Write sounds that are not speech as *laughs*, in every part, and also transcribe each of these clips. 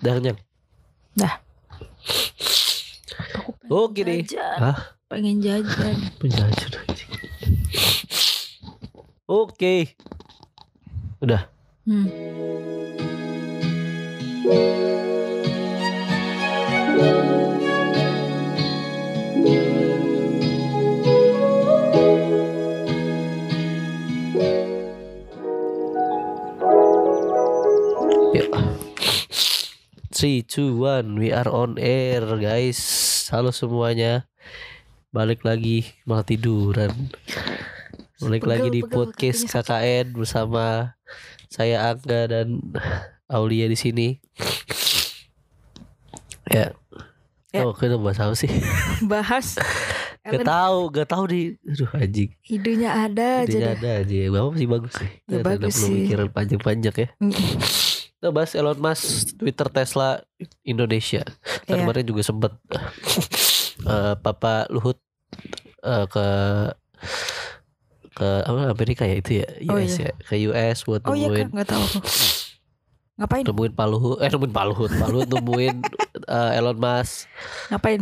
Dah kenyang. Dah. Pengen Oke deh. jajan. Hah? Pengen jajan. *laughs* Anjing. Oke. Udah. Hmm. Yuk. 3, 2, 1 We are on air guys Halo semuanya Balik lagi Malah tiduran Balik Pegel, lagi di pegel, podcast. KKN Bersama Saya Angga dan Aulia di sini Ya Ya. Oh kita bahas apa sih *laughs* Bahas. Gak tahu Gak tahu di Aduh anjing idenya ada aja Tidak deh. ada aja Bapak sih bagus sih Ya, bagus sih. pemikiran panjang-panjang ya Mm. Kita bahas Elon Musk, Twitter, Tesla, Indonesia. Dan Iya. kemarin juga sempat eh, Papa Luhut eh, ke ke apa Amerika ya itu ya Oh, US ya iya. ke US buat Oh iya nemuin kan nggak tahu. Ngapain? nemuin Pak Luhut eh nemuin Pak Luhut Pak Luhut nemuin *laughs* eh, Elon Musk Ngapain?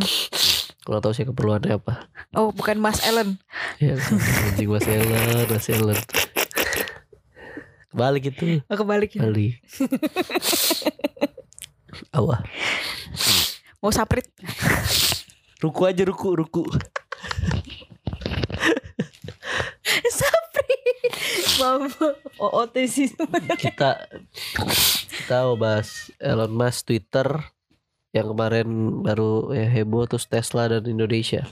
kalau tahu sih keperluannya apa Oh bukan Mas Ellen. ya anjing Mas Elon Mas Elon balik itu Oh kebalik ya. balik *laughs* Awah Mau saprit. ruku aja ruku ruku *laughs* saprit. Mau OOT sih. kita kita mau bahas Elon Musk Twitter yang kemarin baru ya heboh terus Tesla dan Indonesia.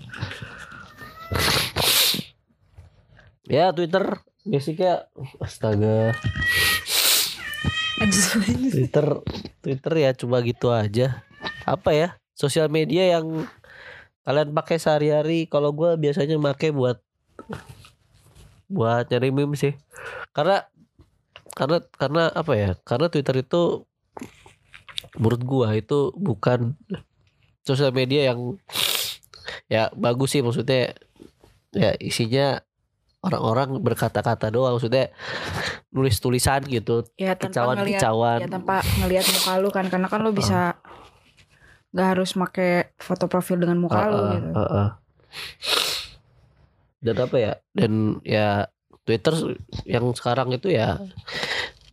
Ya Twitter basicnya astaga Twitter Twitter ya cuma gitu aja. Apa ya? Sosial media yang kalian pakai sehari-hari kalau gua biasanya pakai buat buat nyari meme sih. Karena karena karena apa ya? Karena Twitter itu menurut gua itu bukan sosial media yang ya bagus sih maksudnya ya isinya orang-orang berkata-kata doang maksudnya nulis tulisan gitu Ya kicauan ngelihat kicauan ya tanpa ngelihat muka lu kan karena kan lu bisa nggak harus make foto profil dengan muka lu Heeh, gitu. heeh. dan apa ya dan ya Twitter yang sekarang itu ya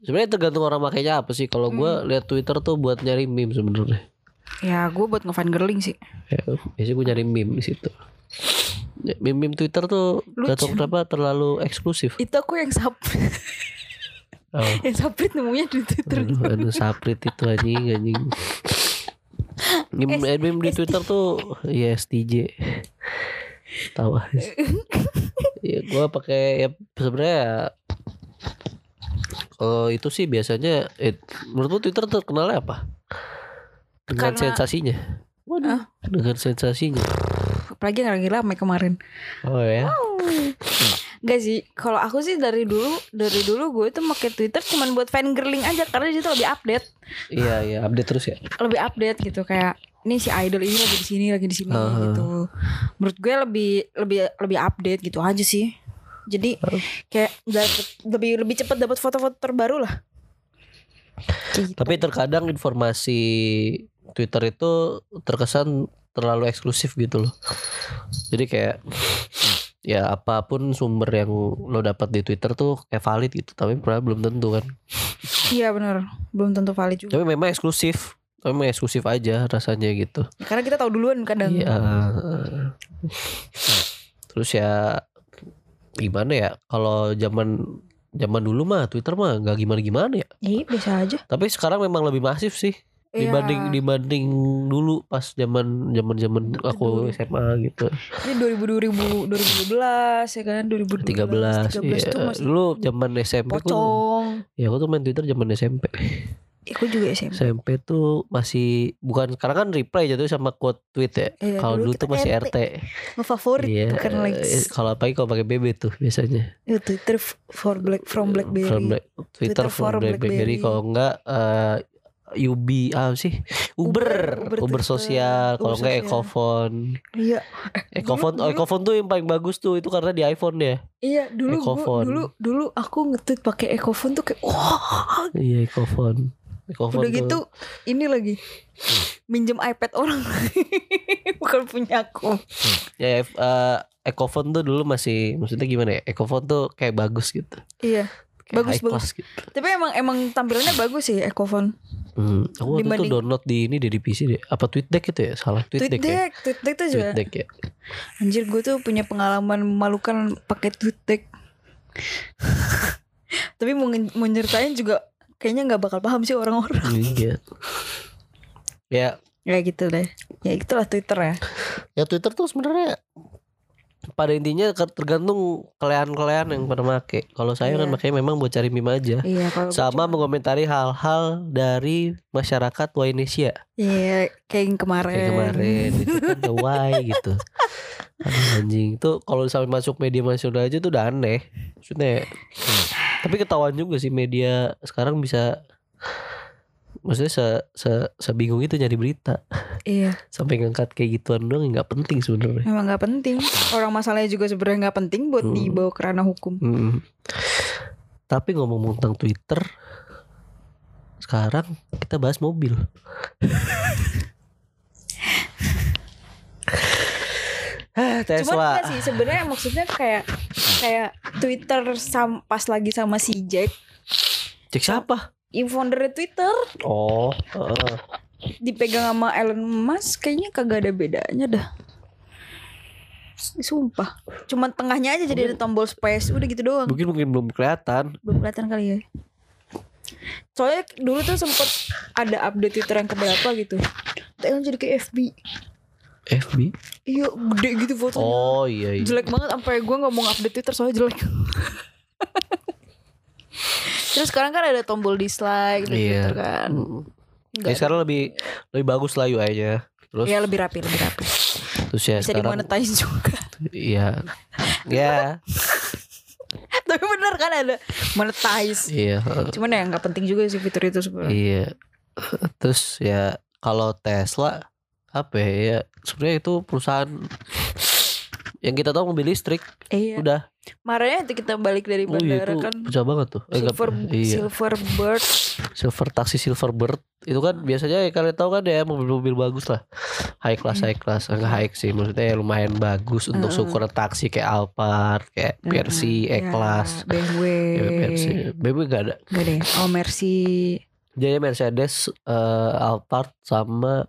sebenarnya tergantung orang makainya apa sih kalau gua lihat Twitter tuh buat nyari meme sebenarnya Ya gue buat ngefan girling sih. ya, biasanya gue nyari meme di situ Ya, meme-meme Twitter tuh Lucu. gak tau kenapa terlalu eksklusif. Itu aku yang sap *laughs* oh. yang saprit nemunya di Twitter. Aduh, aduh saprit itu anjing anjing. Meme, S- meme di Twitter tuh ya STJ tahu *laughs* ya gua pakai ya sebenarnya ya, kalau itu sih biasanya eh, menurut lu Twitter terkenalnya apa? Dengan Karena- sensasinya? Waduh, dengan sensasinya Apalagi lagi rame kemarin. oh ya Enggak sih, kalau aku sih dari dulu dari dulu gue tuh pakai Twitter cuman buat fan girling aja karena dia tuh lebih update, iya iya update terus ya lebih update gitu kayak ini si idol ini lagi di sini lagi di sini Ah. gitu. Menurut gue lebih lebih lebih update gitu aja sih. Jadi kayak dapet, lebih lebih cepat dapat foto-foto terbaru lah. Gitu. Tapi terkadang informasi Twitter itu terkesan terlalu eksklusif gitu loh. Jadi kayak ya apa pun sumber yang lo dapat di Twitter tuh kayak valid gitu, tapi belum tentu kan. Iya benar, belum tentu valid juga. Tapi memang eksklusif. Tapi memang eksklusif aja rasanya gitu. Ya, karena kita tahu duluan kadang. Iya. Terus ya gimana ya kalau zaman zaman dulu mah Twitter mah nggak gimana gimana ya. Iya biasa aja. Tapi sekarang memang lebih masif sih. Iya. dibanding dibanding dulu pas zaman zaman zaman aku. SMA gitu Ini 2000 2000 2012 ya kan 2013 13 13 iya. tuh masih dulu zaman SMP aku pocong. ya aku tuh main Twitter zaman SMP Ya, aku juga SMP. SMP tuh masih bukan sekarang kan reply jatuh sama quote tweet ya Iya, kalau dulu dulu tuh masih RT. RT Ngefavorit iya bukan likes. eh, kalau apalagi kalau pakai BB tuh biasanya Ya, Twitter for black from BlackBerry. From Black- Twitter, Twitter for for BlackBerry, BlackBerry. kalau enggak eh UB ah sih Uber Uber, Uber, Uber sosial kalau enggak sosial. Ecophone Iya. Oh, dulu- Ecophone tuh yang paling bagus tuh itu karena di iPhone ya Iya, dulu gua, dulu dulu aku nge-tweet pakai Ecophone tuh kayak wah. Iya Ecophone Ecophone Udah tuh. gitu ini lagi minjem iPad orang *laughs* bukan punya aku. Ya eh, Ecophone tuh dulu masih maksudnya gimana ya? Ecophone tuh kayak bagus gitu. Iya. Kayak Bagus, high class gitu. Tapi emang emang tampilannya bagus sih Ecophone. Hmm, aku waktu Dibanding- itu download di ini di PC deh. Apa TweetDeck itu ya? Salah TweetDeck, ya. TweetDeck, TweetDeck tuh juga. TweetDeck ya. Anjir gue tuh punya pengalaman memalukan pakai TweetDeck. *laughs* Tapi mau, mau nyeritain juga kayaknya nggak bakal paham sih orang-orang. iya. Ya, Ya gitu deh. Ya itulah Twitter ya. ya Twitter tuh sebenarnya pada intinya tergantung kalian-kalian yang pada make. Kalau saya kan Iya. makanya memang buat cari meme aja. Iya kalau Sama cuma- mengomentari hal-hal dari masyarakat Indonesia Iya kayak yang kemarin. kayak kemarin itu kan the why gitu. Aduh, anjing itu kalau sampai masuk media nasional aja tuh udah aneh. Maksudnya tapi ketahuan juga sih media sekarang bisa maksudnya se, se, sebingung itu nyari berita Iya. *laughs* sampai ngangkat kayak gituan doang nggak penting sebenarnya. Emang nggak penting. Orang masalahnya juga sebenarnya nggak penting buat Hmm. dibawa ke ranah hukum. Mm. Tapi ngomong tentang Twitter, sekarang kita bahas mobil. *laughs* Ah, Cuman Tesla. enggak sih sebenarnya maksudnya kayak kayak Twitter sam, pas lagi sama si Jack, Cek siapa? Yang founder Twitter Oh, heeh. dipegang sama Elon Musk kayaknya kagak ada bedanya dah. Sumpah. Cuman tengahnya aja jadi ada tombol space udah gitu doang. mungkin mungkin belum kelihatan. Belum kelihatan kali ya. Soalnya dulu tuh sempet ada update Twitter yang keberapa gitu. Elon jadi kayak FB. FB. Iya gede gitu fotonya. Oh iya iya. jelek banget sampai gue nggak mau update Twitter soalnya jelek. *laughs* Terus sekarang kan ada tombol dislike di Iya. Kan. Mm. Nggak Ya, sekarang lebih lebih bagus lah UI-nya. Terus Ya lebih rapi, lebih rapi. terus ya Bisa sekarang dimonetize juga. iya. Ya, *laughs* Tapi bener kan ada monetize. iya. heeh. Cuman ya nggak penting juga sih fitur itu sebenarnya. Iya. *laughs* Terus ya kalau Tesla apa ya? ya sebenarnya itu perusahaan yang kita tahu mobil listrik. Iya. Udah. Kemarin itu kita balik dari Oh iya bandara itu kan pecah banget tuh. Eh, Silver iya. Silver Bird. Silver taksi Silverbird itu kan biasanya ya kalian tahu kan ya mobil-mobil bagus lah. High class high class enggak high sih maksudnya ya lumayan bagus untuk Heeh. ukuran taksi kayak Alphard, kayak Mercy, *laughs* Ya, E-Class. BMW. Ya, Mercy. BMW enggak ada. Enggak deh. Oh Mercy. Jadi Mercedes, eh, Alphard sama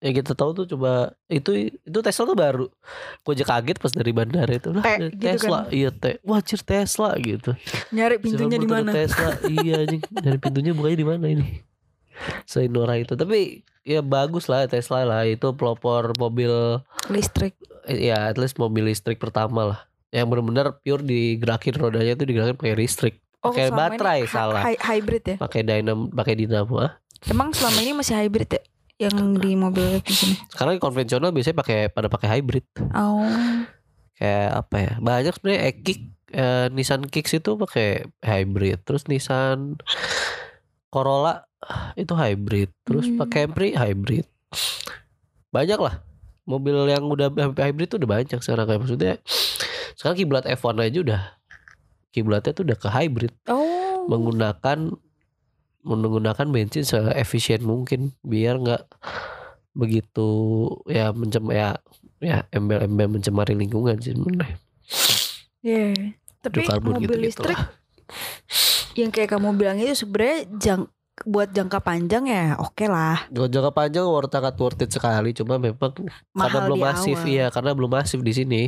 yang kita tahu tuh coba itu itu Tesla tuh baru. Gue aja kaget pas dari bandara itu lah gitu Tesla, iya T. Wah, cir Tesla gitu. Nyari pintunya di mana? Tesla, *laughs* iya anjing. Dari pintunya bukanya di mana ini? Selain Nora itu, tapi ya bagus lah Tesla lah itu pelopor mobil Listrik. ya at least mobil listrik pertama lah. Yang benar-benar pure digerakin rodanya tuh digerakin pakai listrik. Pakai selama ini baterai salah. hy- hybrid ya? Pakai dynamo, pakai dinamo. ah. Emang selama ini masih hybrid ya? Yang di mobil di sini. Sekarang konvensional biasanya pakai pada pakai hybrid. Oh. Kayak apa ya? Banyak sebenarnya eh, Kick, eh, Nissan Kicks itu pakai hybrid. Terus Nissan Corolla itu hybrid. Terus Hmm. pakai Camry hybrid. Banyak lah. Mobil yang udah hybrid tuh udah banyak sekarang kayak maksudnya. Sekarang kiblat F1 aja udah kiblatnya tuh udah ke hybrid Oh. menggunakan menggunakan bensin seefisien mungkin biar nggak begitu ya mencem ya ya embel-embel mencemari lingkungan sih sebenarnya. Iya. Tapi Hidrokarbon mobil gitu-gitu listrik lah. yang kayak kamu bilang itu sebenarnya jang buat jangka panjang ya oke lah. Kalau jangka panjang worth sangat worth it sekali cuma memang karena Mahal belum di masif awal. iya karena belum masif di sini.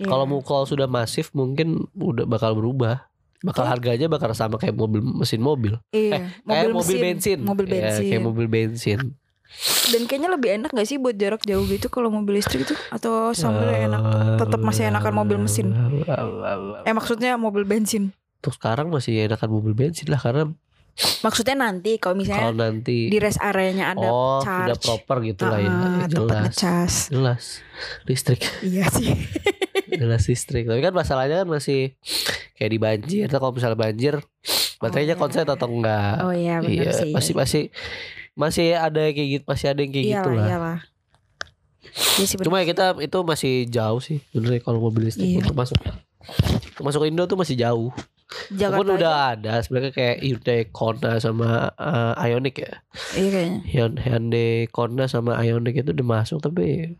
Iya. Kalau mau kalau sudah masif mungkin udah bakal berubah. Bakal Kayak- harganya bakal sama kayak mobil mesin mobil. iya, kayak mobil mesin, bensin. Mobil Ya, bensin. kayak mobil bensin. Dan kayaknya lebih enak gak sih buat jarak jauh gitu kalau mobil listrik itu atau sambil enak? tetap masih enakan mobil mesin. Eh maksudnya mobil bensin. Untuk sekarang masih enakan mobil bensin lah karena Maksudnya nanti kalau kalau misalnya nanti di rest areanya ada oh charge. sudah proper gitu lah ya Ah, jelas ngecas. jelas listrik Iya sih. *laughs* jelas listrik tapi kan masalahnya kan masih kayak di banjir Nah, kalau misalnya banjir baterainya iya. konslet atau enggak Oh iya benar iya sih. masih masih masih ada kayak gitu masih ada yang kayak iyalah, gitu lah Iyalah. Iya sih benar. cuma ya kita itu masih jauh sih sebenarnya kalau mobil listrik Iya. untuk masuk masuk Indo tuh masih jauh Jakarta Walaupun aja. udah ada sebenarnya kayak Hyundai Kona sama eh, Ioniq ya. Iya kayaknya. Hyun- Hyundai Kona sama Ioniq itu udah masuk tapi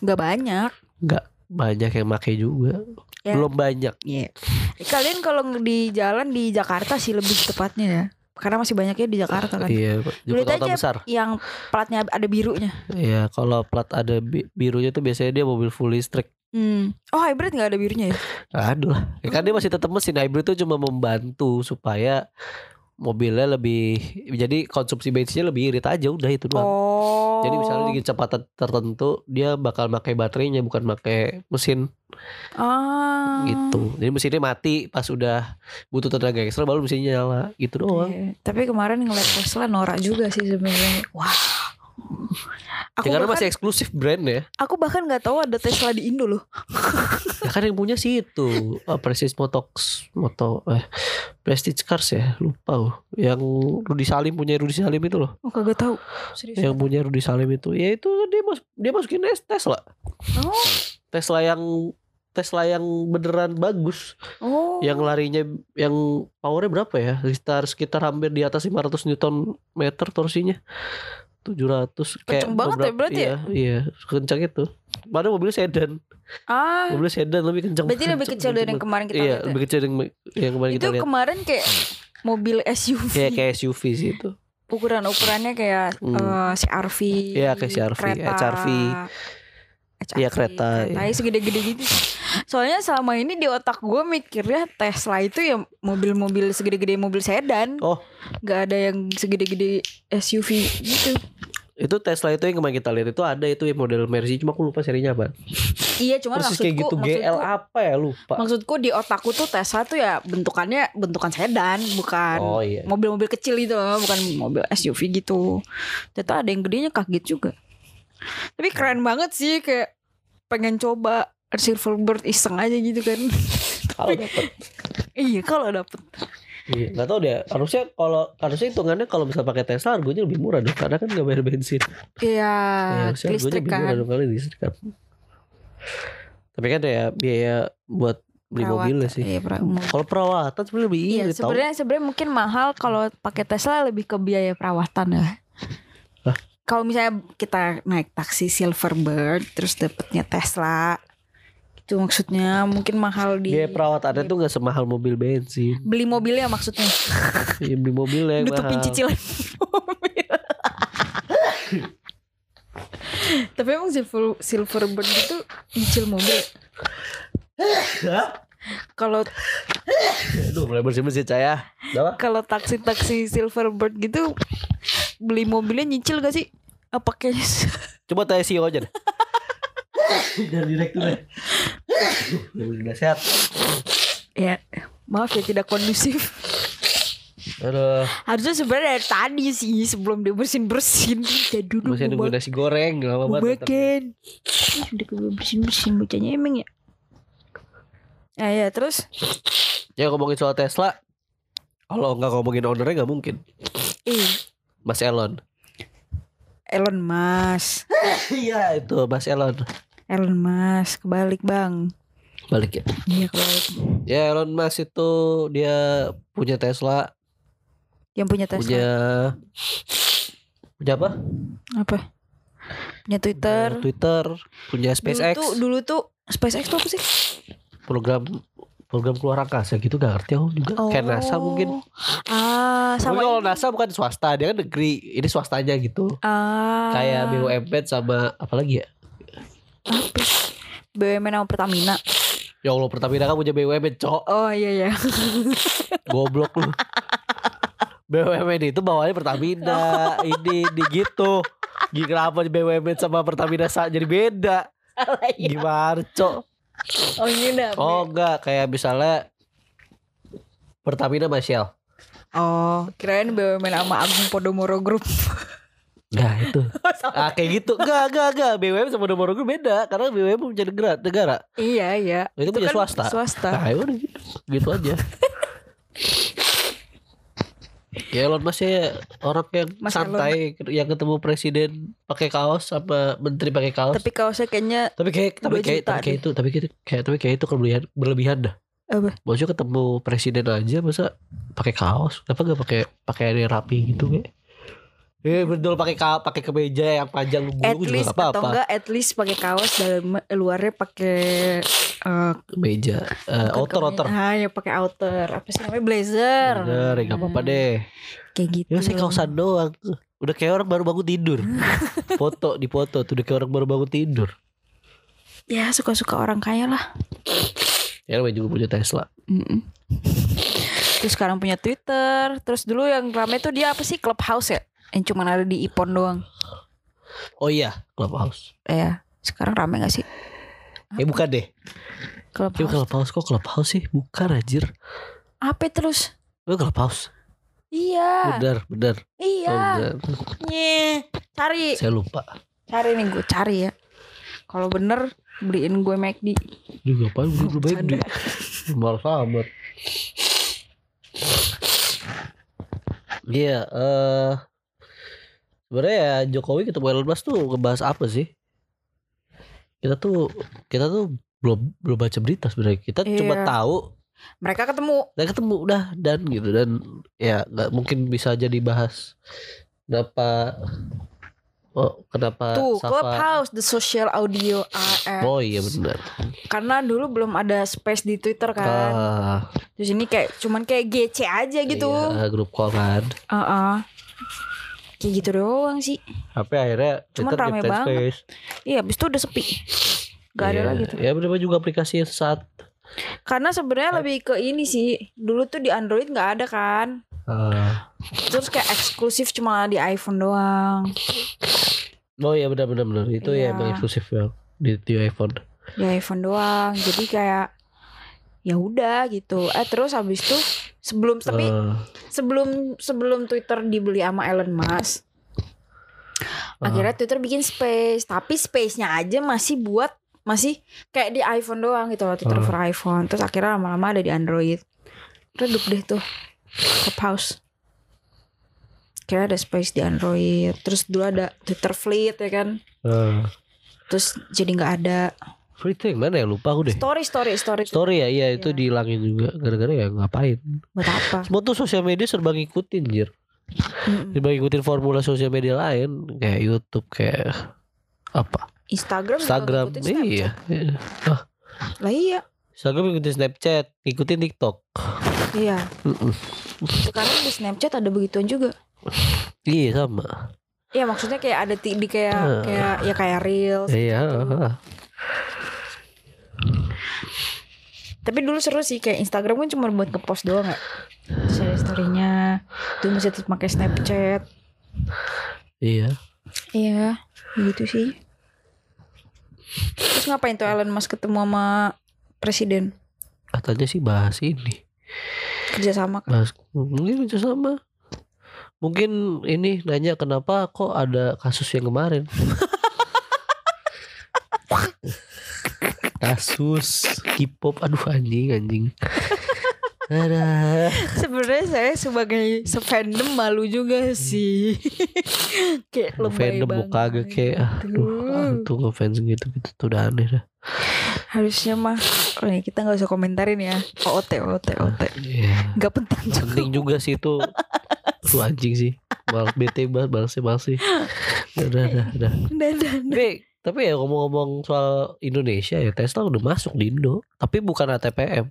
Gak banyak. nggak banyak yang make juga. Ya. Belum banyak. Iya. Kalian kalau di jalan di Jakarta sih lebih tepatnya ya. Karena masih banyaknya di Jakarta kan. Iya, kota aja besar. yang platnya ada birunya. Iya, kalau plat ada bi- birunya tuh biasanya dia mobil full listrik. Hmm. Oh hybrid nggak ada birunya ya? Aduh lah. Ya kan dia masih tetap mesin hybrid itu cuma membantu supaya mobilnya lebih jadi konsumsi bensinnya lebih irit aja udah itu doang. Oh. Jadi misalnya di kecepatan tertentu dia bakal pakai baterainya bukan pakai mesin Ah. gitu. Jadi mesinnya mati pas udah butuh tenaga ekstra baru mesinnya nyala gitu doang. Iya. Tapi kemarin ngeliat Tesla norak juga sih sebenarnya. Wah. Aku Ya, karena bahkan, masih eksklusif brand ya. aku bahkan nggak tahu ada Tesla di Indo loh. *laughs* Ya kan yang punya sih itu uh, Prestige Motox Moto eh Prestige Cars ya lupa loh. Yang Rudi Salim punya Rudi Salim itu loh. Oh kagak tahu. Serius. Yang punya Rudi Salim itu ya itu dia mas dia masukin Tesla. Oh. Tesla yang Tesla yang beneran bagus. Oh. Yang larinya yang powernya berapa ya? Sekitar sekitar hampir di atas 500 Newton meter torsinya. 700 kayak Kenceng banget ya beberapa- berarti iya, Iya, kencang itu. Padahal mobilnya sedan. Ah. Mobilnya sedan lebih kencang. Berarti lebih kecil dari yang kemarin kita Iya, lihat. ya? lebih kecil yang, yang kemarin Itu kita lihat. kemarin kayak mobil SUV. Kayak kayak SUV sih itu. Ukuran-ukurannya kayak Hmm. eh, CRV. Iya, kayak CR-V, kereta, HRV. HRV, Iya, kereta, kereta iya. segede-gede gitu. Soalnya selama ini di otak gue mikirnya Tesla itu ya mobil-mobil segede-gede mobil sedan. Oh. Gak ada yang segede-gede SUV gitu. Itu Tesla itu yang kemarin kita lihat itu ada itu yang model Mercy cuma aku lupa serinya apa. Iya, cuman Persis maksudku, kayak gitu GL maksudku, apa ya lupa. maksudku di otakku tuh Tesla tuh ya bentukannya bentukan sedan, bukan Oh iya. mobil-mobil kecil itu bukan mobil SUV gitu ternyata ada yang gedenya kaget juga tapi keren banget sih kayak pengen coba Silverbird iseng aja gitu kan *laughs* Kalau dapet. iya kalau dapet Iya, nggak tahu deh. Harusnya kalau harusnya hitungannya kalau bisa pakai Tesla harganya lebih murah dong karena kan nggak bayar bensin. iya Ya, harusnya harganya listrik lebih murah kan dong kali listrik kan. Tapi kan ya biaya buat beli Perawatan. mobilnya sih. iya, mo- Kalau perawatan sebenarnya lebih iya tau. sebenarnya sebenarnya mungkin mahal kalau pakai Tesla lebih ke biaya perawatan ya kalau misalnya kita naik taksi Silverbird terus dapetnya Tesla itu maksudnya mungkin mahal di Biaya perawatannya tuh nggak semahal mobil bensin. beli mobilnya maksudnya *laughs* Iya beli mobilnya yang nutupin mahal. cicilan mobil. *laughs* Tapi emang silver Silverbird itu nyicil mobil. Kalau Aduh mulai bersih-bersih caya. Apa? kalau taksi-taksi Silverbird gitu beli mobilnya nyicil gak sih? Apa kayaknya Coba tanya CEO aja deh. Dari direktur deh. Udah sehat. ya maaf ya tidak kondusif. Aduh, Harusnya sebenarnya dari tadi sih sebelum dia bersin bersin dia duduk masih nunggu nasi goreng lama mau banget. makan. Ih, Udah bersin bersin bacanya emang ya. Ya ya terus Ya ngomongin soal Tesla, kalau nggak ngomongin ownernya nggak mungkin. Ih, Mas Elon. Elon Musk. Iya itu Mas Elon. Elon Musk kebalik bang. Balik ya. Iya kebalik. Ya Elon Musk itu dia punya Tesla, Yang punya Tesla. punya punya apa? Apa? Punya Twitter. Punya Twitter, punya SpaceX, Dulu tuh, dulu tuh SpaceX tuh apa sih? program program keluar angkasa gitu gak ngerti aku juga. Kayak NASA mungkin. Ah, sama kalau. NASA bukan swasta, dia kan negeri. Ini swastanya gitu. Ah. Kayak BUMN sama apa lagi ya? *laughs* Apa? BUMN sama Pertamina. Ya Allah Pertamina kan punya BUMN, cok. Oh iya iya. Goblok lu. BUMN itu bawahnya Pertamina. ini di gitu. Gini kenapa BUMN sama Pertamina sa- jadi beda? Salah ya. Gimana, cok? Oh ini udah. Oh enggak, kayak misalnya Pertamina sama Shell. Oh, kirain BUMN sama Agung Podomoro Group. *laughs* Nah itu. *laughs* Ah kayak gitu. Enggak, enggak, enggak. BUMN sama Podomoro Group beda karena BUMN punya negara, negara. iya iya. Itu punya kan swasta. Swasta. Nah, ya udah gitu. Gitu aja. *laughs* ya Elon Musk ya orang yang Mas santai yang ketemu presiden pakai kaos sama menteri pakai kaos. Tapi kaosnya kayaknya Tapi kayak tapi kayak tapi kayak itu tapi kayak kayak tapi kayak itu berlebihan berlebihan dah. Apa? Maksudnya ketemu presiden aja masa pakai kaos? Kenapa gak pakai pakai yang rapi gitu kayak? Eh betul pakai ka pakai kemeja yang panjang lu At juga least gak apa-apa. atau enggak at least pakai kaos dalam luarnya pakai eh Kemeja, uh, outer outer. Ah, ya pakai outer. Apa sih namanya blazer? Bener, ya gak apa-apa Hmm, deh. Kayak gitu. Ya saya kaosan doang. Udah kayak orang baru bangun tidur. *laughs* foto di foto tuh udah kayak orang baru bangun tidur. Ya suka-suka orang kaya lah. Ya namanya juga punya Tesla. Mm-mm. Terus sekarang punya Twitter. Terus dulu yang rame tuh dia apa sih Clubhouse ya? Yang cuma ada di Ipon doang. Oh iya, Clubhouse. Ya, sekarang rame gak sih? Eh bukan deh. Clubhouse. Clubhouse kok Clubhouse sih? Bukan anjir. Apa terus? Lu Clubhouse. Iya. Bener, bener. Oh, Iya. Nye, cari. Saya lupa. Cari nih gue cari ya. Kalau bener beliin gue McD. Juga beli lu baik Canda. deh. Malas amat. Iya, eh sebenarnya ya Jokowi ketemu Elon Musk tuh ngebahas apa sih? Kita tuh kita tuh belum belum baca berita sebenarnya. Kita cuma Iya. tahu Mereka ketemu. dan ketemu udah dan gitu dan ya nggak mungkin bisa jadi bahas kenapa oh kenapa Tuh, Safa- Clubhouse, the social audio AR. oh iya benar Karena dulu belum ada space di Twitter kan. ah Terus ini kayak cuman kayak GC aja gitu. iya, grup call kan Heeh. Kayak gitu doang sih. tapi akhirnya Cuman Twitter rame banget. space Iya, abis itu udah sepi. Gak ada Iya, lagi tuh. ya benar juga aplikasi yang saat Karena sebenarnya lebih ke ini sih. Dulu tuh di Android nggak ada kan. ah Terus kayak eksklusif cuma di iPhone doang. oh iya benar benar benar itu Iya. ya emang eksklusif ya di, di iPhone Di iPhone doang. Jadi kayak ya udah gitu. Eh terus habis itu sebelum tapi Ah, sebelum sebelum Twitter dibeli sama Elon Musk, akhirnya Twitter bikin space. Tapi space-nya aja masih buat masih kayak di iPhone doang gitu loh Twitter Ah. for iPhone. Terus akhirnya lama-lama ada di Android. Redup deh tuh Clubhouse. Kira ada space di Android. Terus dulu ada Twitter Fleet ya kan. ah. Terus jadi nggak ada free thing mana ya lupa aku deh story story story. story ya iya itu Iya. dihilangin juga gara-gara ya ngapain Buat apa? semua tuh sosial media serba ngikutin jir Mm-mm. serba ngikutin formula sosial media lain kayak YouTube kayak apa Instagram Instagram iya iya. Lah iya. Instagram ngikutin Snapchat ngikutin TikTok Iya. Mm-mm. Sekarang di Snapchat ada begituan juga. iya sama Iya maksudnya kayak ada di kayak Ah. kayak ya kayak reels. iya ah. Tapi dulu seru sih kayak Instagram kan cuma buat ngepost doang gak? Share story-nya. Tuh masih tetap pakai Snapchat. iya Iya, gitu sih. Terus ngapain tuh Elon Musk ketemu sama presiden? katanya sih bahas ini Kerja sama kan? bahas mungkin kerja sama mungkin ini nanya kenapa kok ada kasus yang kemarin *laughs* kasus K-pop aduh anjing anjing *laughs* ada Sebenarnya saya sebagai fandom malu juga sih. *laughs* kayak lebay fandom banget. mau kagak kayak aduh ah, tuh ngefans gitu gitu tuh udah aneh dah Harusnya mah oh, ya, kita nggak usah komentarin ya. OOT OOT OOT. Iya. Gak penting juga. penting juga sih itu tuh anjing sih malas bete banget malas sih *laughs* udah udah Udah, udah, udah. Tapi ya ngomong-ngomong soal Indonesia ya Tesla udah masuk di Indo. Tapi bukan ATPM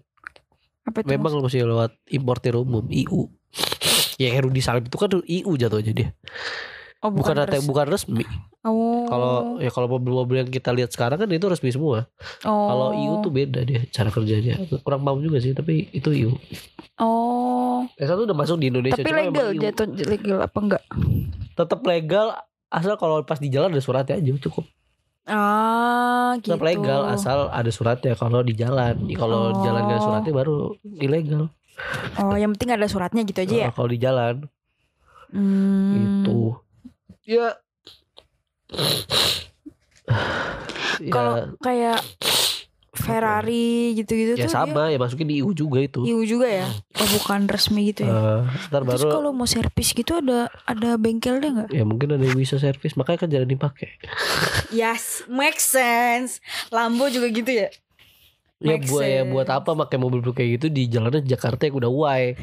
Apa itu memang masih lewat importir umum IU ya Herudi Salim itu kan IU jatuhnya dia. Oh, bukan AT, res- bukan resmi. Oh. kalau ya kalau mobil-mobil yang kita lihat sekarang kan itu resmi semua. Oh. kalau IU tuh beda dia cara kerjanya. Kurang paham juga sih tapi itu IU Oh. Tesla tuh udah masuk di Indonesia Tapi legal jatuh legal apa enggak? tetap legal asal kalau pas di jalan ada suratnya aja cukup Ah, gitu. tetap legal asal ada suratnya kalau di jalan kalau Oh. jalan gak ada suratnya baru ilegal Oh, yang penting ada suratnya gitu aja ya. Nah, kalau di jalan Hmm. itu ya Ya, Kalau kayak Ferrari gitu-gitu ya tuh sama ya masukin di IU juga itu IU juga ya. Oh, bukan resmi gitu ya. Ntar Terus baru kalau mau servis gitu ada ada bengkelnya nggak? ya mungkin ada yang bisa servis makanya kan jarang dipakai Yes, make sense. Lambo juga gitu ya. Ya buat ya buat apa pakai mobil kayak gitu di jalanan Jakarta yang udah wide.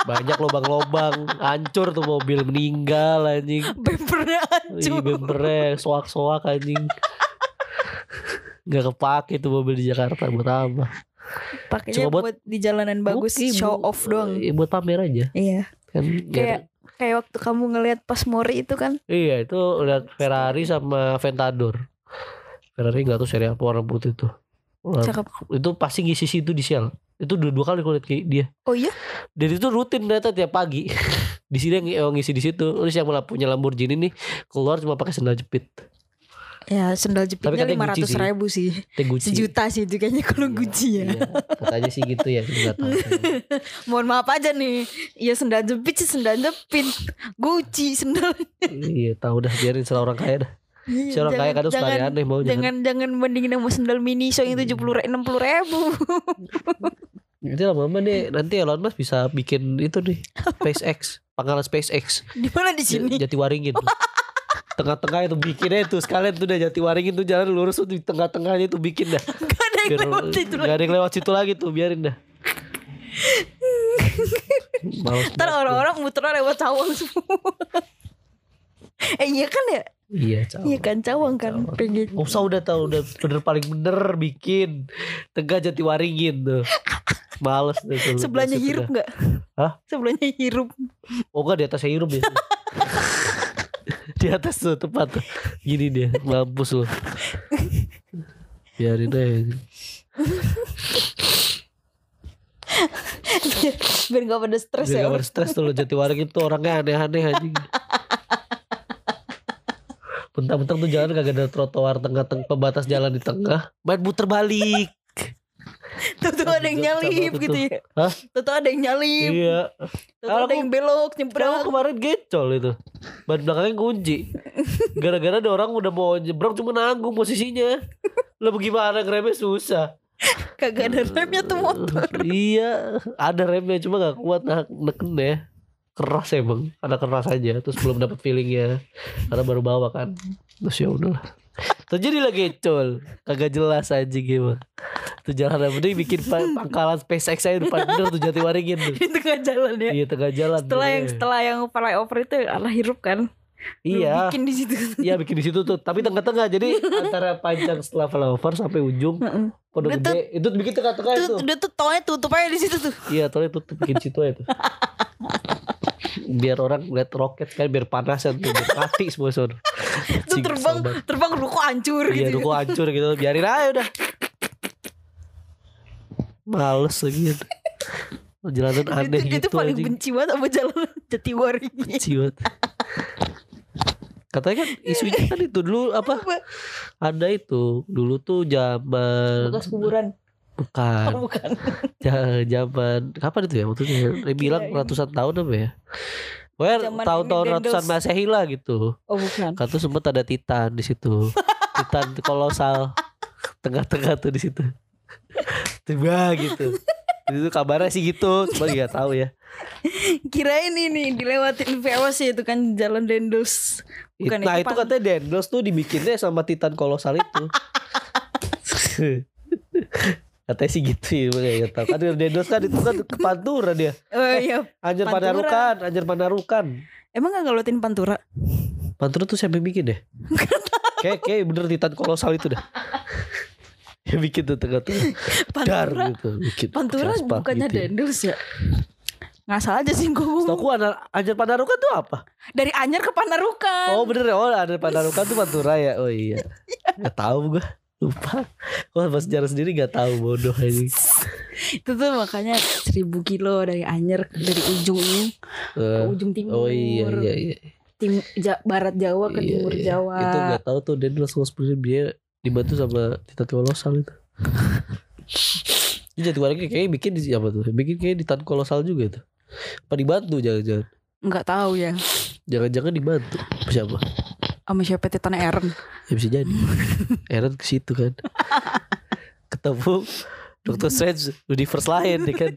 Banyak lubang-lubang, hancur tuh mobil meninggal anjing. Bempernya hancur. bempernya soak-soak anjing. Gak kepake tuh mobil di Jakarta buat apa? Pakainya Cuma buat, buat- di jalanan bagus Mungkin show off doang. Iya, buat pamer aja Iya. kan. Kayak kayak waktu kamu ngelihat pas Mori itu kan. Iya itu lihat Ferrari sama Ventador. Ferrari nggak tahu seri apa warna putih tuh. Cakep. itu pasti ngisi situ di Shell. Itu dua, dua kali kulit dia. Oh iya? Dan itu rutin ternyata tiap pagi. *laughs* di sini yang ngisi di situ. Terus yang punya Lamborghini nih keluar cuma pakai sandal jepit. Ya sendal jepitnya lima ratus sih. ribu sih. Gucci. Sejuta sih itu kayaknya kalau Gucci ya. Iya, katanya sih gitu ya, tahu. *laughs* Mohon maaf aja nih. Iya sendal jepit sih sendal jepit. Gucci sendal. iya, tahu dah biarin serah orang kaya dah. Si orang kaya kadang suka aneh mau jangan. jangan jangan bandingin sama sendal mini so yang tujuh puluh enam puluh ribu. Nanti lama-lama nih nanti Elon Musk bisa bikin itu nih *laughs* SpaceX, pangkalan SpaceX. Di mana di sini? Jati Waringin. *laughs* Tengah-tengah itu bikin aja tuh sekalian tuh udah Jati Waringin tuh jalan lurus tuh di tengah-tengahnya tuh bikin dah. Gak ada yang Biar lewat itu nggak ada yang lewat situ lagi tuh biarin dah. Ntar orang-orang muternya lewat cawang semua. eh iya kan ya? tuh. Iya, caw. Iya kan cawang kan. Cawang. Pengen. Gak usah udah tahu udah bener paling bener bikin Tegak Jati Waringin tuh. Males deh. Sebelahnya hirup nggak? Hah? Sebelahnya hirup. Oh enggak di atasnya hirup ya. *laughs* di atas tuh tepat tuh. Gini dia, mampus lu. Biarin aja. Biar gak pada stres Biar ya. gak stres tuh lo Jati Waringin tuh orangnya aneh-aneh anjing. Bentar-bentar tuh jalan kagak ada trotoar tengah-tengah pembatas jalan di tengah. Main muter balik. Tuh tuh ada yang nyalip gitu ya. Hah? Tuh tuh ada yang nyalip. Iya. Tuh ada yang belok Kamu nyebrang. kemarin gecol itu Ban belakangnya kunci Gara-gara ada orang udah mau nyebrang Cuma nanggung posisinya Lah bagaimana ngeremnya susah Kagak ada remnya tuh motor. Iya Ada remnya cuma gak kuat nah, neken ya Keras emang Ada keras aja Terus belum dapat feelingnya Karena baru bawa kan Terus ya udahlah Terjadi lagi gecol Kagak jelas aja gimana Tuh jalan yang penting bikin pa- pangkalan SpaceX saya depan bener tuh Jati Waringin tuh Di tengah jalan ya. Iya tengah jalan Setelah yang Iya. setelah yang flyover itu arah hirup kan. Lu Iya Bikin di situ. Iya bikin di situ tuh, tapi tengah-tengah. Jadi *laughs* antara panjang setelah flyover sampai ujung pondok gede itu bikin tengah-tengah itu. udah tuh tolnya tutup aja di situ tuh. Iya, tolnya tutup bikin situ aja tuh. *laughs* biar orang lihat roket kan biar panasan tuh, biar mati semua son. Tuh terbang terbang ruko hancur Iya, gitu. ruko hancur gitu. Biarin aja udah. Males lagi. Jalanan aneh itu, gitu itu paling anjing. benci banget sama jalan jati waringin. Benci banget. Katanya kan isunya kan itu dulu apa? Ada itu dulu tuh zaman Bekas kuburan. Bukan. Oh, bukan. *laughs* Zaman kapan itu ya? Waktu itu dia bilang Kirain. ratusan tahun apa ya? Zaman tahun-tahun ratusan masehi lah gitu. Oh bukan. kan tuh sempat ada titan di situ. *laughs* Titan kolosal. Tengah-tengah tuh di situ. *laughs* Tiba gitu. Itu kabarnya sih gitu. Cuma nggak tahu ya. Kirain ini dilewatin VOC itu kan jalan Dendos. Bukan nah itu itu katanya Dendros tuh dibikinnya sama titan kolosal itu katanya sih gitu ya makanya nggak tahu kan Dendros kan itu kan ke Pantura dia Oh iya. *laughs* Anjir Pantura. Panarukan Anjir Panarukan Emang gak ngeluatin Pantura? Pantura tuh siapa yang bikin deh? *laughs* kayak kayak bener titan kolosal itu dah. *laughs* ya bikin tuh tengah tuh dar Pantura. gitu bikin Pantura bukannya gitu ya. Dendos ya? Ngasal aja sih gue Setahu Anjir Panarukan tuh apa? Dari Anyar ke Panarukan. Oh bener ya, oh Anjir Panarukan tuh Pantura ya. Oh iya. Gak tahu gua. Lupa. Gua pas sejarah sendiri gak tahu bodoh ini. Itu tuh makanya seribu kilo dari Anyar dari ujung ke Eh, ujung timur. oh iya iya iya. Tim, Ja- barat Jawa ke Iya, timur iya. Jawa. Itu gak tahu tuh dia langsung sebenarnya dia dibantu sama titan kolosal itu. Jadi warga kayaknya bikin di apa tuh? Bikin kayak di titan kolosal juga tuh. Apa dibantu jangan-jangan? Nggak tahu ya. Jangan-jangan dibantu siapa? Sama siapa Titan Aaron. Ya bisa jadi. Aaron ke situ kan. Ketemu Doctor Strange universe lain ya kan.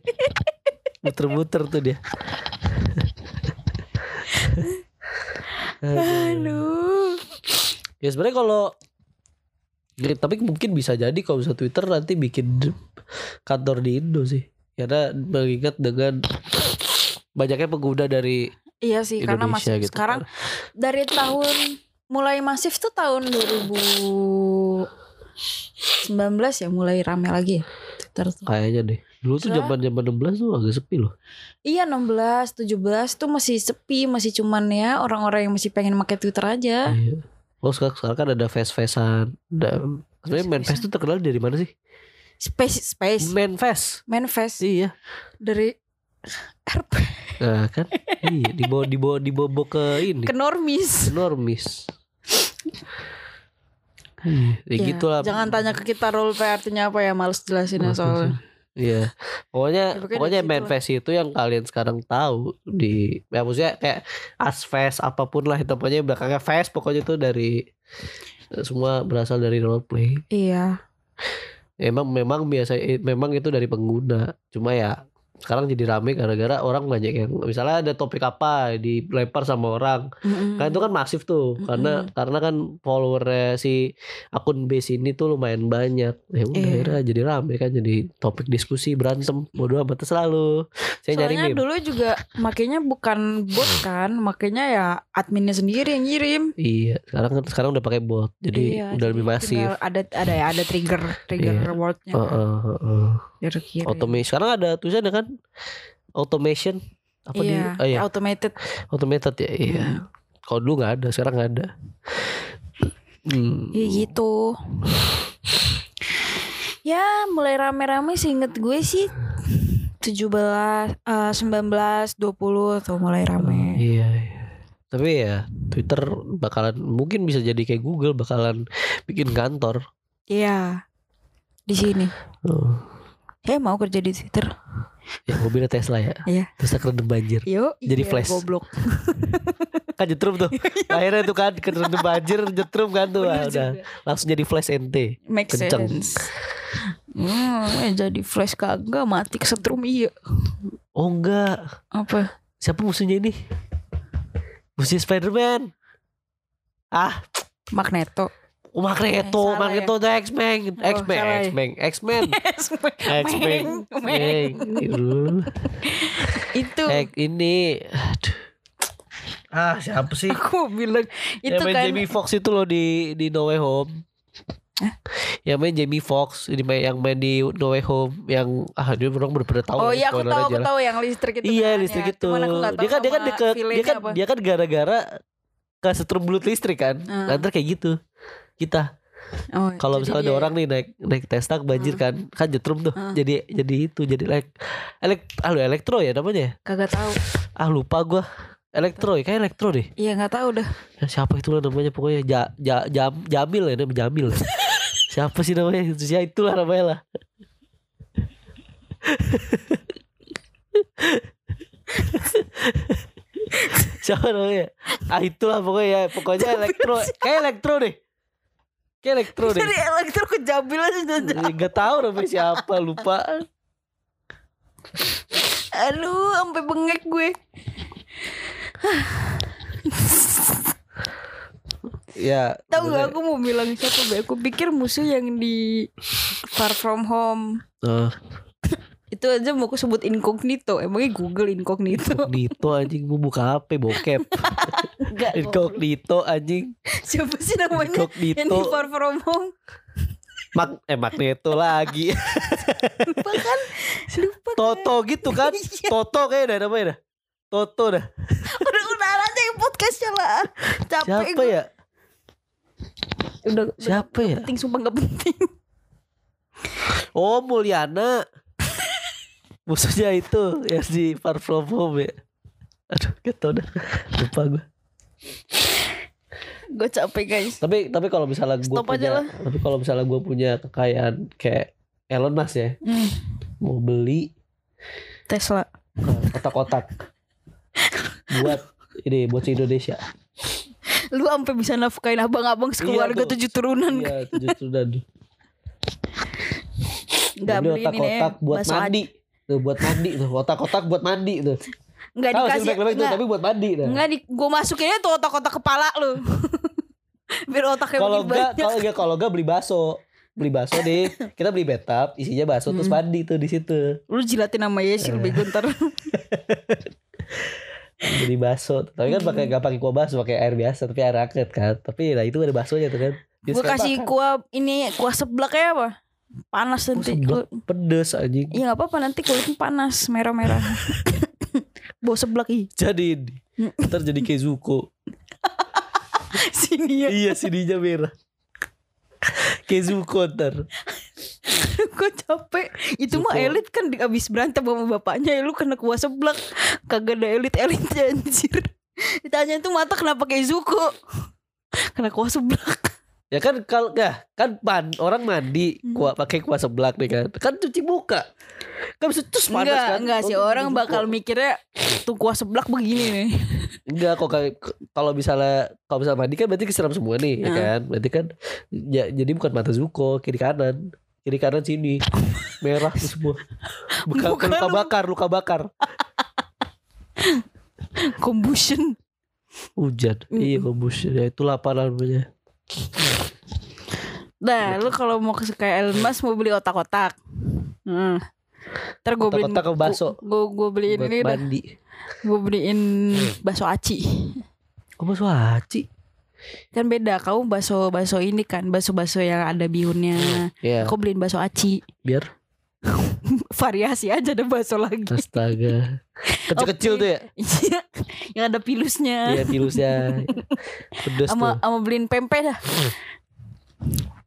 Muter-muter tuh dia. Aduh. Ya sebenarnya kalau tapi mungkin bisa jadi kalau misalnya Twitter nanti bikin kantor di Indo sih. Karena mengingat dengan banyaknya pengguna dari Iya sih karena Indonesia masih gitu. sekarang dari tahun mulai masif tuh tahun 2019 ya mulai rame lagi ya Twitter tuh. kayaknya deh. Dulu tuh zaman zaman 16 tuh agak sepi loh. Iya 16, 17 tuh masih sepi, masih cuman ya orang-orang yang masih pengen pakai Twitter aja. Iya. Oh sekarang, sekarang kan ada face-facean. Sebenarnya main face tuh terkenal dari mana sih? Space Space Main face. Manifest Iya. dari RP Nah kan. iya, dibawa dibawa dibawa ke ini. ke normis. Enormis. Iya, ya Ya, gitu lah. Jangan tanya ke kita role play artinya apa ya, males jelasinnya soalnya. Iya. Pokoknya Ya, pokoknya main face itu yang kalian sekarang tahu di ya maksudnya kayak as face apa pun lah itu pokoknya belakangnya face pokoknya itu dari semua berasal dari roleplay. Iya. Emang memang biasa eh, memang itu dari pengguna. Cuma ya sekarang jadi rame gara-gara orang banyak yang misalnya ada topik apa dilempar sama orang Mm-mm. kan itu kan masif tuh karena karena kan followernya si akun base ini tuh lumayan banyak ya udah Iya. akhirnya jadi rame kan jadi topik diskusi berantem bodoh amat selalu saya nyari meme dulu juga makanya bukan bot kan, makanya ya adminnya sendiri yang ngirim. iya sekarang kan sekarang udah pakai bot jadi Iya, udah jadi lebih masif ada ada ya ada trigger trigger Iya. rewardnya. Heeh, heeh. Biar kirim. automation sekarang ada tulisannya kan automation apa di Iya, oh iya automated. automated ya iya Hmm. kalau dulu nggak ada sekarang nggak ada hmm. Iya gitu. Ya mulai rame-rame sih inget gue sih 17, eh, 19, 20 tuh mulai rame. Iya, iya. Tapi ya Twitter bakalan mungkin bisa jadi kayak Google bakalan bikin kantor. Iya. Di sini. Oh. Eh mau kerja di Twitter. Ya mobilnya Tesla ya. Iya. Tesla kerendam banjir. Yo, Jadi iya, flash. Goblok. *laughs* Kan jetrum tuh. *laughs* Akhirnya tuh kan kerendam banjir jetrum kan tuh. Ah, udah langsung jadi flash NT. Make Kenceng. sense. Hmm, eh, jadi flash kagak mati kesetrum iya. Oh enggak. Apa? Siapa musuhnya ini? Musuhnya Spider-Man. Ah, Magneto. Oh, Magneto, Eh, Magneto tuh X-Men, X-Men. X-Men, X-Men, X-Men, meng. Itu ini aduh. Ah, siapa sih? aku bilang itu yang main kan Jamie Foxx itu loh di di No Way Home. Hah? Yang main Jamie Foxx ini main yang main di No Way Home yang ah dia orang bener bener tahu. Oh ya, iya aku tahu aku tahu yang listrik itu Iya kan, listrik ya. itu. Dia kan dia kan deket dia kan apa. dia kan gara-gara kesetrum belut listrik kan. Hmm. Nanti kayak gitu. Kita Oh, kalau misalnya ada orang nih naik naik Tesla banjir kan kan jetrum tuh. Hmm. Jadi jadi itu jadi elek elek ah, lu elektro ya namanya. kagak tahu. Ah lupa gua. Elektro ya kayak elektro deh. Iya nggak tahu dah. Ya, siapa itu lah namanya pokoknya ja, ja, jam, Jamil ya namanya Jamil. *laughs* siapa sih namanya? Itu ya itulah namanya lah. *laughs* siapa namanya? Ah itulah pokoknya ya, pokoknya elektro kayak elektro deh. Kayak elektro deh. Dari elektro ke Jabil aja. Gak tahu namanya siapa lupa. Aduh, sampai bengek gue. Ya. Tahu gak aku mau bilang siapa be? Aku pikir musuh yang di Far From Home. Eh, Itu aja mau aku sebut incognito. Emangnya Google incognito? Incognito anjing mau buka HP bokep. Enggak. Incognito anjing. Siapa sih namanya? Yang di Incognito. Far From Home. Mag eh Magneto lagi. Lupa kan? Lupa kan? Toto gitu kan? *laughs* Iya. Toto kayak dah namanya dah. Toto dah. Udah udah aja yang podcastnya lah. Capek Siapa gue. ya? Udah, udah Siapa ya? penting sumpah gak penting. Oh Mulyana. Musuhnya itu yang di Far From Home ya. Aduh, gak tau dah. Lupa gue. gue capek guys. Tapi tapi kalau misalnya gue punya, lah. tapi kalau misalnya gue punya kekayaan kayak Elon Musk ya, Hmm, mau beli Tesla. kotak-kotak buat ini buat si Indonesia. Lu sampai bisa nafkain abang-abang sekeluarga Iya, tujuh turunan. Iya, tujuh turunan. Enggak Beli ini nih. kotak-kotak buat mandi. Tuh buat mandi tuh, kotak-kotak buat mandi tuh. Enggak Tahu sih dikasih. tuh, Enggak, tapi buat mandi tuh. enggak di, gue masukinnya tuh otak-otak kepala lu. *laughs* Biar otaknya Kalau enggak, kalau enggak, kalau enggak beli bakso. Beli bakso deh. Kita beli bathtub, isinya bakso terus Hmm. mandi tuh di situ. Lu jilatin nama Yesil Eh. bego ntar. *laughs* Beli bakso. Tapi kan pakai enggak pakai kuah bakso, pakai air biasa, tapi air hangat kan. Tapi nah itu ada baksonya tuh kan. Gue suka kasih kuah ini kuah seblak ya apa? Panas nanti. Seblak pedes anjing. Iya nggak apa-apa nanti kulitnya panas merah-merah. *laughs* Bau seblak ih. Jadi ini. Ntar jadi kayak Zuko. *laughs* Sini ya. iya sininya merah. Kayak Zuko ntar. *laughs* Gue capek. Itu mah Zuko. elit kan di- abis berantem sama bapaknya ya lu kena kuah seblak. Kagak ada elit-elitnya anjir. Ditanya tuh mata kenapa kayak Zuko. Kena kuah seblak. Ya kan kalau ya, kan man, orang mandi Hmm. kuah pakai kuah seblak nih kan. Kan cuci muka. Kan bisa terus panas Enggak, kan. enggak sih Oh, orang bakal mikirnya tuh kuah seblak begini nih. *laughs* Enggak kok kalau misalnya kalau misalnya mandi kan berarti kesiram semua nih ya Nah. kan. Berarti kan ya, jadi bukan mata Zuko, kiri kanan. Kiri kanan sini. Merah tuh semua. Bukan, Bukan. luka bakar, luka bakar. Combustion. Hujan. Mm. Iya combustion. Ya itulah apa namanya. Nah, lu kalau mau ke kayak Elon Musk mau beli otak-otak. Hmm. Ntar gue beliin ke bakso. Gue gue beliin Buat ini dah. mandi. Gue beliin bakso aci. Kok bakso aci? Kan beda. Kau bakso bakso ini kan bakso-bakso yang ada bihunnya. Ya, Aku beliin bakso aci. biar *laughs* Variasi aja ada bakso lagi. astaga. Kecil-kecil Oke. tuh ya. Iya. yang ada pilusnya. Iya virusnya. Pedes Sama tuh. sama beliin pempek dah.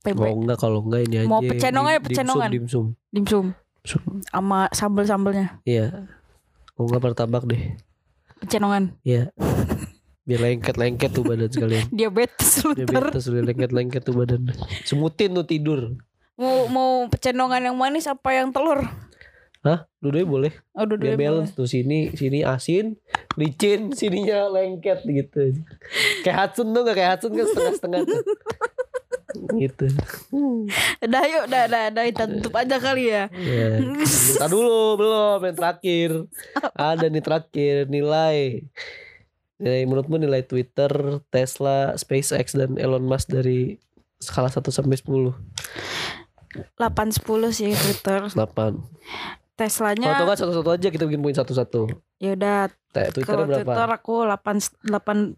Pempek. Oh enggak kalau enggak ini aja. Mau pecenong aja, pecenongan. Dimsum, Dimsum dimsum. sama sambel-sambelnya. Iya. Kalau enggak martabak deh. Pecenongan. Iya. *laughs* Biar lengket-lengket tuh badan sekalian. Diabetes lu Biar ntar. betes udah lengket-lengket tuh badan. Semutin tuh tidur. Mau mau pecenongan yang manis apa yang telur? Hah? Dua-duanya boleh. Oh, Biar dua-duanya boleh. balance tuh sini sini asin, licin, sininya lengket gitu. Kayak Hudson tuh gak kayak Hudson kan setengah-setengah tuh. *laughs* gitu. Udah yuk, udah, udah, udah, kita tutup aja kali ya. *laughs* Ya. Minta dulu belum yang terakhir. Ada nih terakhir nilai. Nilai menurutmu nilai Twitter, Tesla, SpaceX dan Elon Musk dari skala 1 sampai 10. 8 10 sih Twitter. 8. Kalau Teslanya atau kan satu-satu aja kita bikin poin satu-satu. ya udah Te- Twitter kalau berapa? Twitter aku 8 8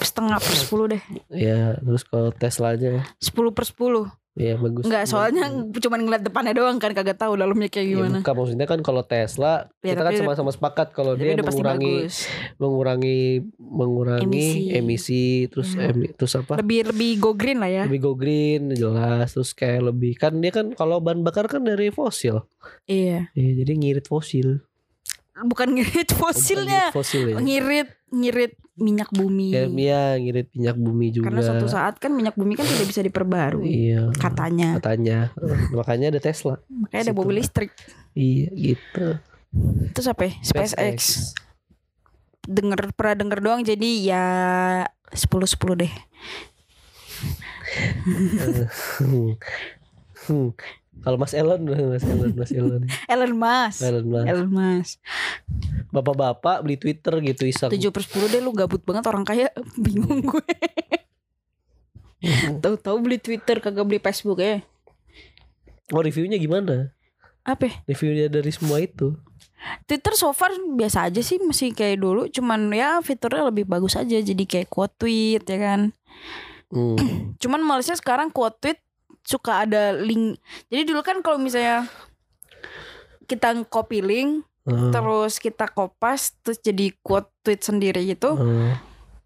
setengah per 10 deh. Ya, terus kalau Teslanya 10 per 10. Ya bagus. Enggak, soalnya *laughs* cuma ngeliat depannya doang kan kagak tahu dalamnya kayak Ya, gimana. bukan, maksudnya kan kalau Tesla Ya, kita kan sama-sama sepakat kalau dia mengurangi mengurangi mengurangi Emisi. emisi, terus Hmm. emi- terus apa? Lebih lebih go green lah ya. lebih go green jelas terus kayak lebih kan dia kan kalau bahan bakar kan dari fosil Iya. ya, jadi ngirit fosil Bukan ngirit Oh, bukan fosilnya. ngirit fosil ya Ngirit ngirit minyak bumi. ya, iya, ngirit minyak bumi juga Karena suatu saat kan minyak bumi kan tidak bisa diperbarui. iya Katanya. katanya *laughs* makanya ada Tesla Makanya ada mobil listrik. iya gitu Terus apa ya? SpaceX. Denger pernah denger doang jadi ya 10 10 deh. *laughs* Hmm. Kalau Mas Elon *laughs* Mas Elon Mas Elon Elon Musk. Elon Mas Elon Musk. bapak-bapak beli Twitter gitu iseng 7 per 10 deh lu gabut banget orang kaya *laughs* bingung gue. *laughs* Tahu-tahu beli Twitter kagak beli Facebook ya. oh reviewnya gimana Apa? ya? reviewnya dari semua itu Twitter so far biasa aja sih masih kayak dulu cuman ya fiturnya lebih bagus aja jadi kayak quote tweet ya kan. hmm. *clears throat* Cuman malesnya sekarang quote tweet suka ada link. Jadi dulu kan kalau misalnya kita copy link Hmm. terus kita kopas terus jadi quote tweet sendiri gitu Hmm.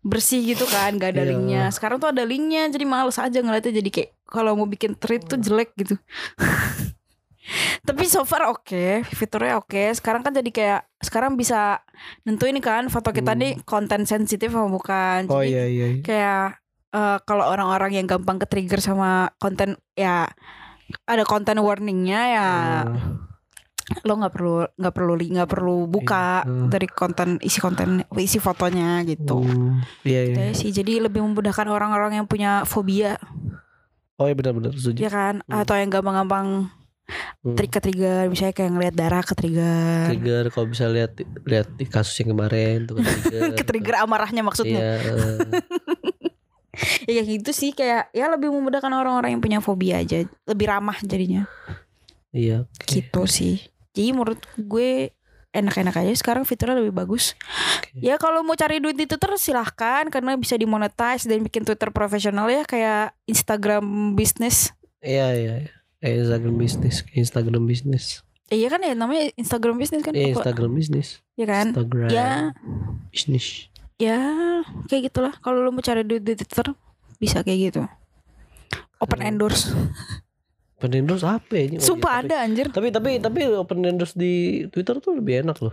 bersih gitu kan gak ada Iya. linknya sekarang tuh ada linknya jadi males aja ngeliatnya jadi kayak kalau mau bikin tweet tuh jelek gitu *laughs* tapi so far oke fiturnya oke sekarang kan jadi kayak sekarang bisa nentuin kan foto kita Hmm. nih konten sensitif apa bukan oh Jadi iya iya iya. kayak eh, kalau orang-orang yang gampang ke trigger sama konten ya ada konten warningnya ya Ah. lo nggak perlu nggak perlu nggak perlu buka. Hmm. dari konten isi konten isi fotonya gitu Hmm, iya iya. Gitu sih jadi lebih memudahkan orang-orang yang punya fobia Oh iya benar-benar setuju. ya kan Hmm. atau yang gampang-gampang Hmm. trik ke trigger misalnya kayak ngeliat darah ke trigger Trigger kalau bisa lihat lihat kasus yang kemarin tuh trigger. *laughs* ke trigger amarahnya maksudnya Iya. *laughs* *laughs* ya kayak gitu sih kayak ya lebih memudahkan orang-orang yang punya fobia aja lebih ramah jadinya Iya. oke. gitu sih jadi menurut gue enak-enak aja sekarang fiturnya lebih bagus Oke. ya kalau mau cari duit di Twitter silahkan karena bisa dimonetize dan bikin Twitter profesional ya kayak Instagram bisnis Iya iya. iya. Kayak Instagram bisnis, Instagram bisnis. Eh, iya kan ya namanya Instagram bisnis kan Iya Instagram bisnis. ya kan Instagram ya bisnis. Ya kayak gitulah kalau lu mau cari duit di Twitter bisa kayak gitu open Hmm. endorse Open endorse apa ya? Oh, sumpah iya, tapi- ada anjir Tapi tapi tapi open endorse di Twitter tuh lebih enak loh.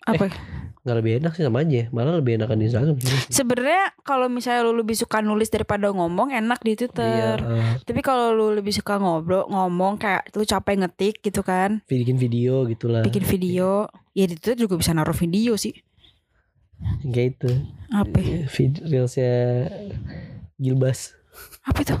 apa Nggak lebih enak sih sama aja. Malah lebih enakan di Instagram. sebenarnya kalau misalnya lu lebih suka nulis daripada ngomong enak di Iya. Twitter eh, tapi kalau lu lebih suka ngobrol ngomong kayak lu capek ngetik gitu kan bikin video gitulah. bikin video ya di Twitter juga bisa naruh video sih Kayak itu. apa ya? Vid reelsnya Gilbas. apa itu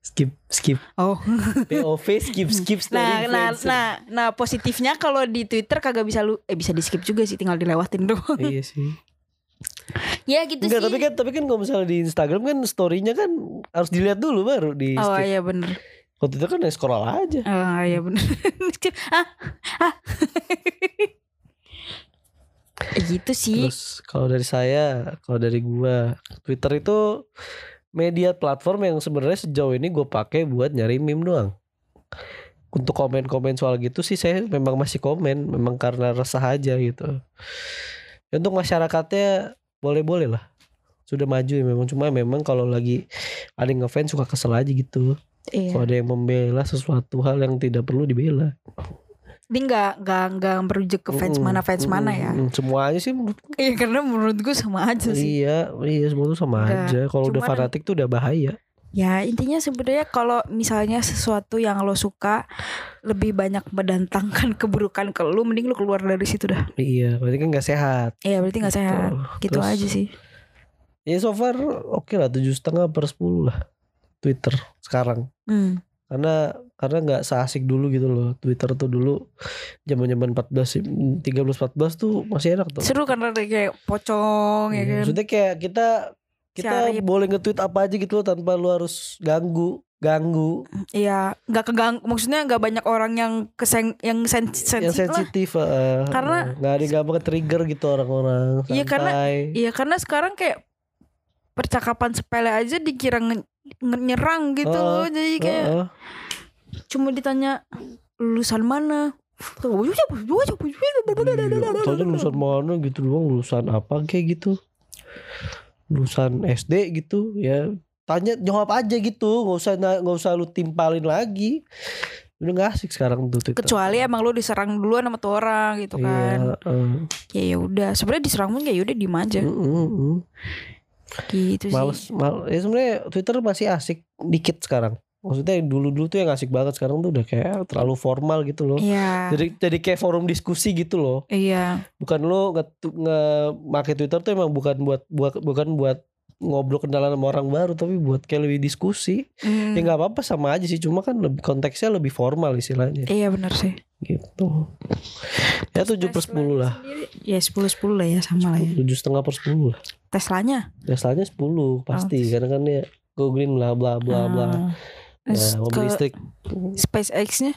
Skip skip. oh POV skip skip story nah nah influencer. nah nah positifnya kalau di Twitter kagak bisa lu eh bisa di skip juga sih tinggal dilewatin doang Iya sih. ya gitu Enggak, sih tapi kan tapi kan kalau misalnya di Instagram kan story-nya kan harus dilihat dulu baru di oh skip. iya bener Kalau Twitter kan scroll aja. oh iya bener Skip. *laughs* ah ah *laughs* gitu sih Terus kalau dari saya, kalau dari gua, Twitter itu media platform yang sebenarnya sejauh ini gue pakai buat nyari meme doang. Untuk komen-komen soal gitu sih saya memang masih komen, memang karena resah aja gitu. Ya, untuk masyarakatnya boleh-boleh lah. Sudah maju ya memang cuma memang kalau lagi ada yang ngefans suka kesel aja gitu. iya. Kalau ada yang membela sesuatu hal yang tidak perlu dibela. Ini nggak nggak nggak merujuk ke fans Mm-mm, mana fans mana ya. Semuanya sih menurut Iya karena menurut gue sama aja sih Iya, iya semua tuh sama Udah, aja. Kalau udah fanatik tuh udah bahaya. Ya intinya sebenarnya kalau misalnya sesuatu yang lo suka lebih banyak mendatangkan *laughs* keburukan ke lu, mending lu keluar dari situ dah. Iya, berarti kan nggak sehat. Iya berarti nggak sehat. Gitu. Terus, aja sih. Ya so far oke lah tujuh setengah per sepuluh lah Twitter sekarang. Hmm. Karena karena nggak seasik dulu gitu loh. Twitter tuh dulu zaman zaman 14 13 14 tuh masih enak tuh. Seru karena kayak pocong ya Iya, kan. Maksudnya kayak kita kita Cari- boleh nge-tweet apa aja gitu loh tanpa lu harus ganggu ganggu Iya nggak kegang. Maksudnya nggak banyak orang yang keseng yang sen yang sensitif lah. sensitif eh, Karena- nggak ada gampang trigger gitu orang-orang Iya, karena-. Iya karena sekarang kayak percakapan sepele aja dikira nyerang gitu Oh, loh. Jadi kayak Heeh. Cuma ditanya lulusan mana. Iya, Taunya lulusan mana gitu doang lulusan apa kayak gitu. Lulusan SD gitu ya. Tanya jawab aja gitu nggak usah nggak usah lu timpalin lagi. Udah nggak asik sekarang tuh Twitter. kecuali emang lu diserang duluan sama tuh orang gitu kan. Iya, eh. ya ya udah. Sebenarnya diserang pun ya udah diem aja. Mm, mm, mm. gitu males sih mal ya sebenarnya Twitter masih asik dikit sekarang maksudnya dulu dulu tuh yang asik banget sekarang tuh udah kayak terlalu formal gitu loh. Iya. Jadi jadi kayak forum diskusi gitu loh. Iya. Bukan lo nge, nge make Twitter tuh emang bukan buat buat bukan buat ngobrol kenalan sama orang baru tapi buat kayak lebih diskusi. Hmm, ya nggak apa-apa sama aja sih cuma kan lebih konteksnya lebih formal istilahnya. Iya benar sih. Gitu. Ya tujuh per sepuluh lah. ya sepuluh sepuluh lah ya sama lah ya. Tujuh setengah per sepuluh lah. Teslanya? Teslanya sepuluh pasti. Oh, karena kan dia go green bla bla bla bla. Ah. Ya, mobil listrik. SpaceX-nya?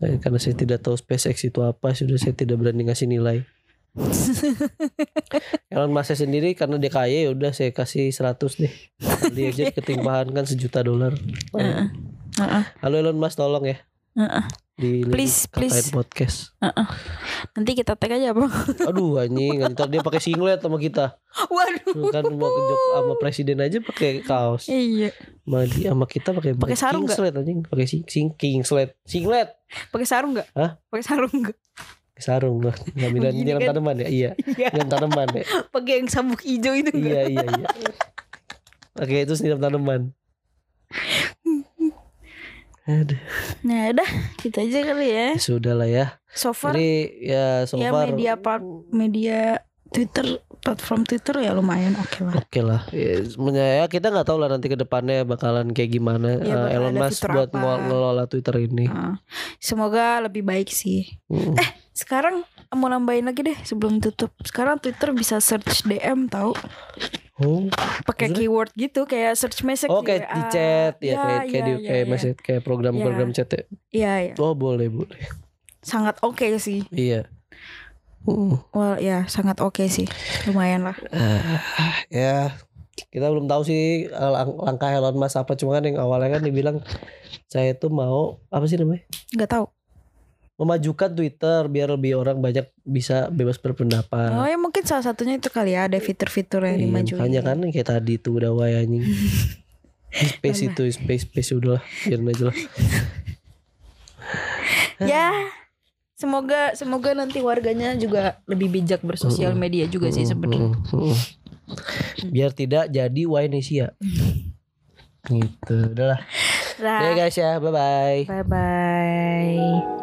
Eh, karena saya tidak tahu SpaceX itu apa sudah saya tidak berani ngasih nilai. *laughs* Elon Musk sendiri karena dia kaya ya udah saya kasih 100 deh. Dia aja ketimpahan kan sejuta dolar. Heeh. Heeh. halo Elon Musk tolong ya Heeh. di link Please, please. podcast. Nanti kita tag aja bang aduh anjing. *laughs* Ntar dia pakai singlet sama kita. Waduh. Kan mau ke Jok- sama presiden aja pakai kaos. Iya. Dia sama kita pakai Pakai sarung singlet anjing. Pakai sing sing singlet singlet. Pakai sarung nggak? Hah? pakai sarung nggak? Pakai sarung. *laughs* Lah Begini nyiram kan? tanaman ya? Iya. Iya. Nyiram tanaman ya? Pakai yang sabuk hijau itu nggak? iya iya iya. Oke itu nyiram tanaman *laughs* Aduh, nah udah gitu aja kali ya ya sudah lah ya. so far Jadi ya so ya far media part media Twitter platform Twitter ya lumayan oke lah Oke lah, ya, sebenarnya ya kita nggak tahu lah nanti ke depannya bakalan kayak gimana eh, bakal Elon Musk buat apa. ngel- ngelola Twitter ini. Nah, semoga lebih baik sih Mm. sekarang mau nambahin lagi deh sebelum tutup. Sekarang Twitter bisa search DM tahu. Oh, Pakai keyword gitu kayak search message oh kayak di chat ya, kayak kayak di iya, kayak iya. message kayak program-program chat ya. Iya, iya. Oh boleh boleh. Sangat oke sih. Iya. Hmm. Well, ya sangat oke sih. Lumayan lah. Ah, *sighs* ya kita belum tahu sih lang- langkah Elon Musk apa cuma kan yang awalnya kan dibilang saya itu mau apa sih namanya Nggak tahu. Memajukan Twitter biar lebih orang banyak bisa bebas berpendapat. Oh ya mungkin salah satunya itu kali ya ada fitur-fitur yang Iya, dimajuin. makanya kan kayak tadi tuh udah anjing. *laughs* space itu space space udah lah biarin aja lah. *laughs* Ya. Semoga semoga nanti warganya juga lebih bijak bersosial media juga sih sebenarnya. Biar tidak jadi Wainesia. gitu, udahlah. Ya guys ya, bye bye. bye bye.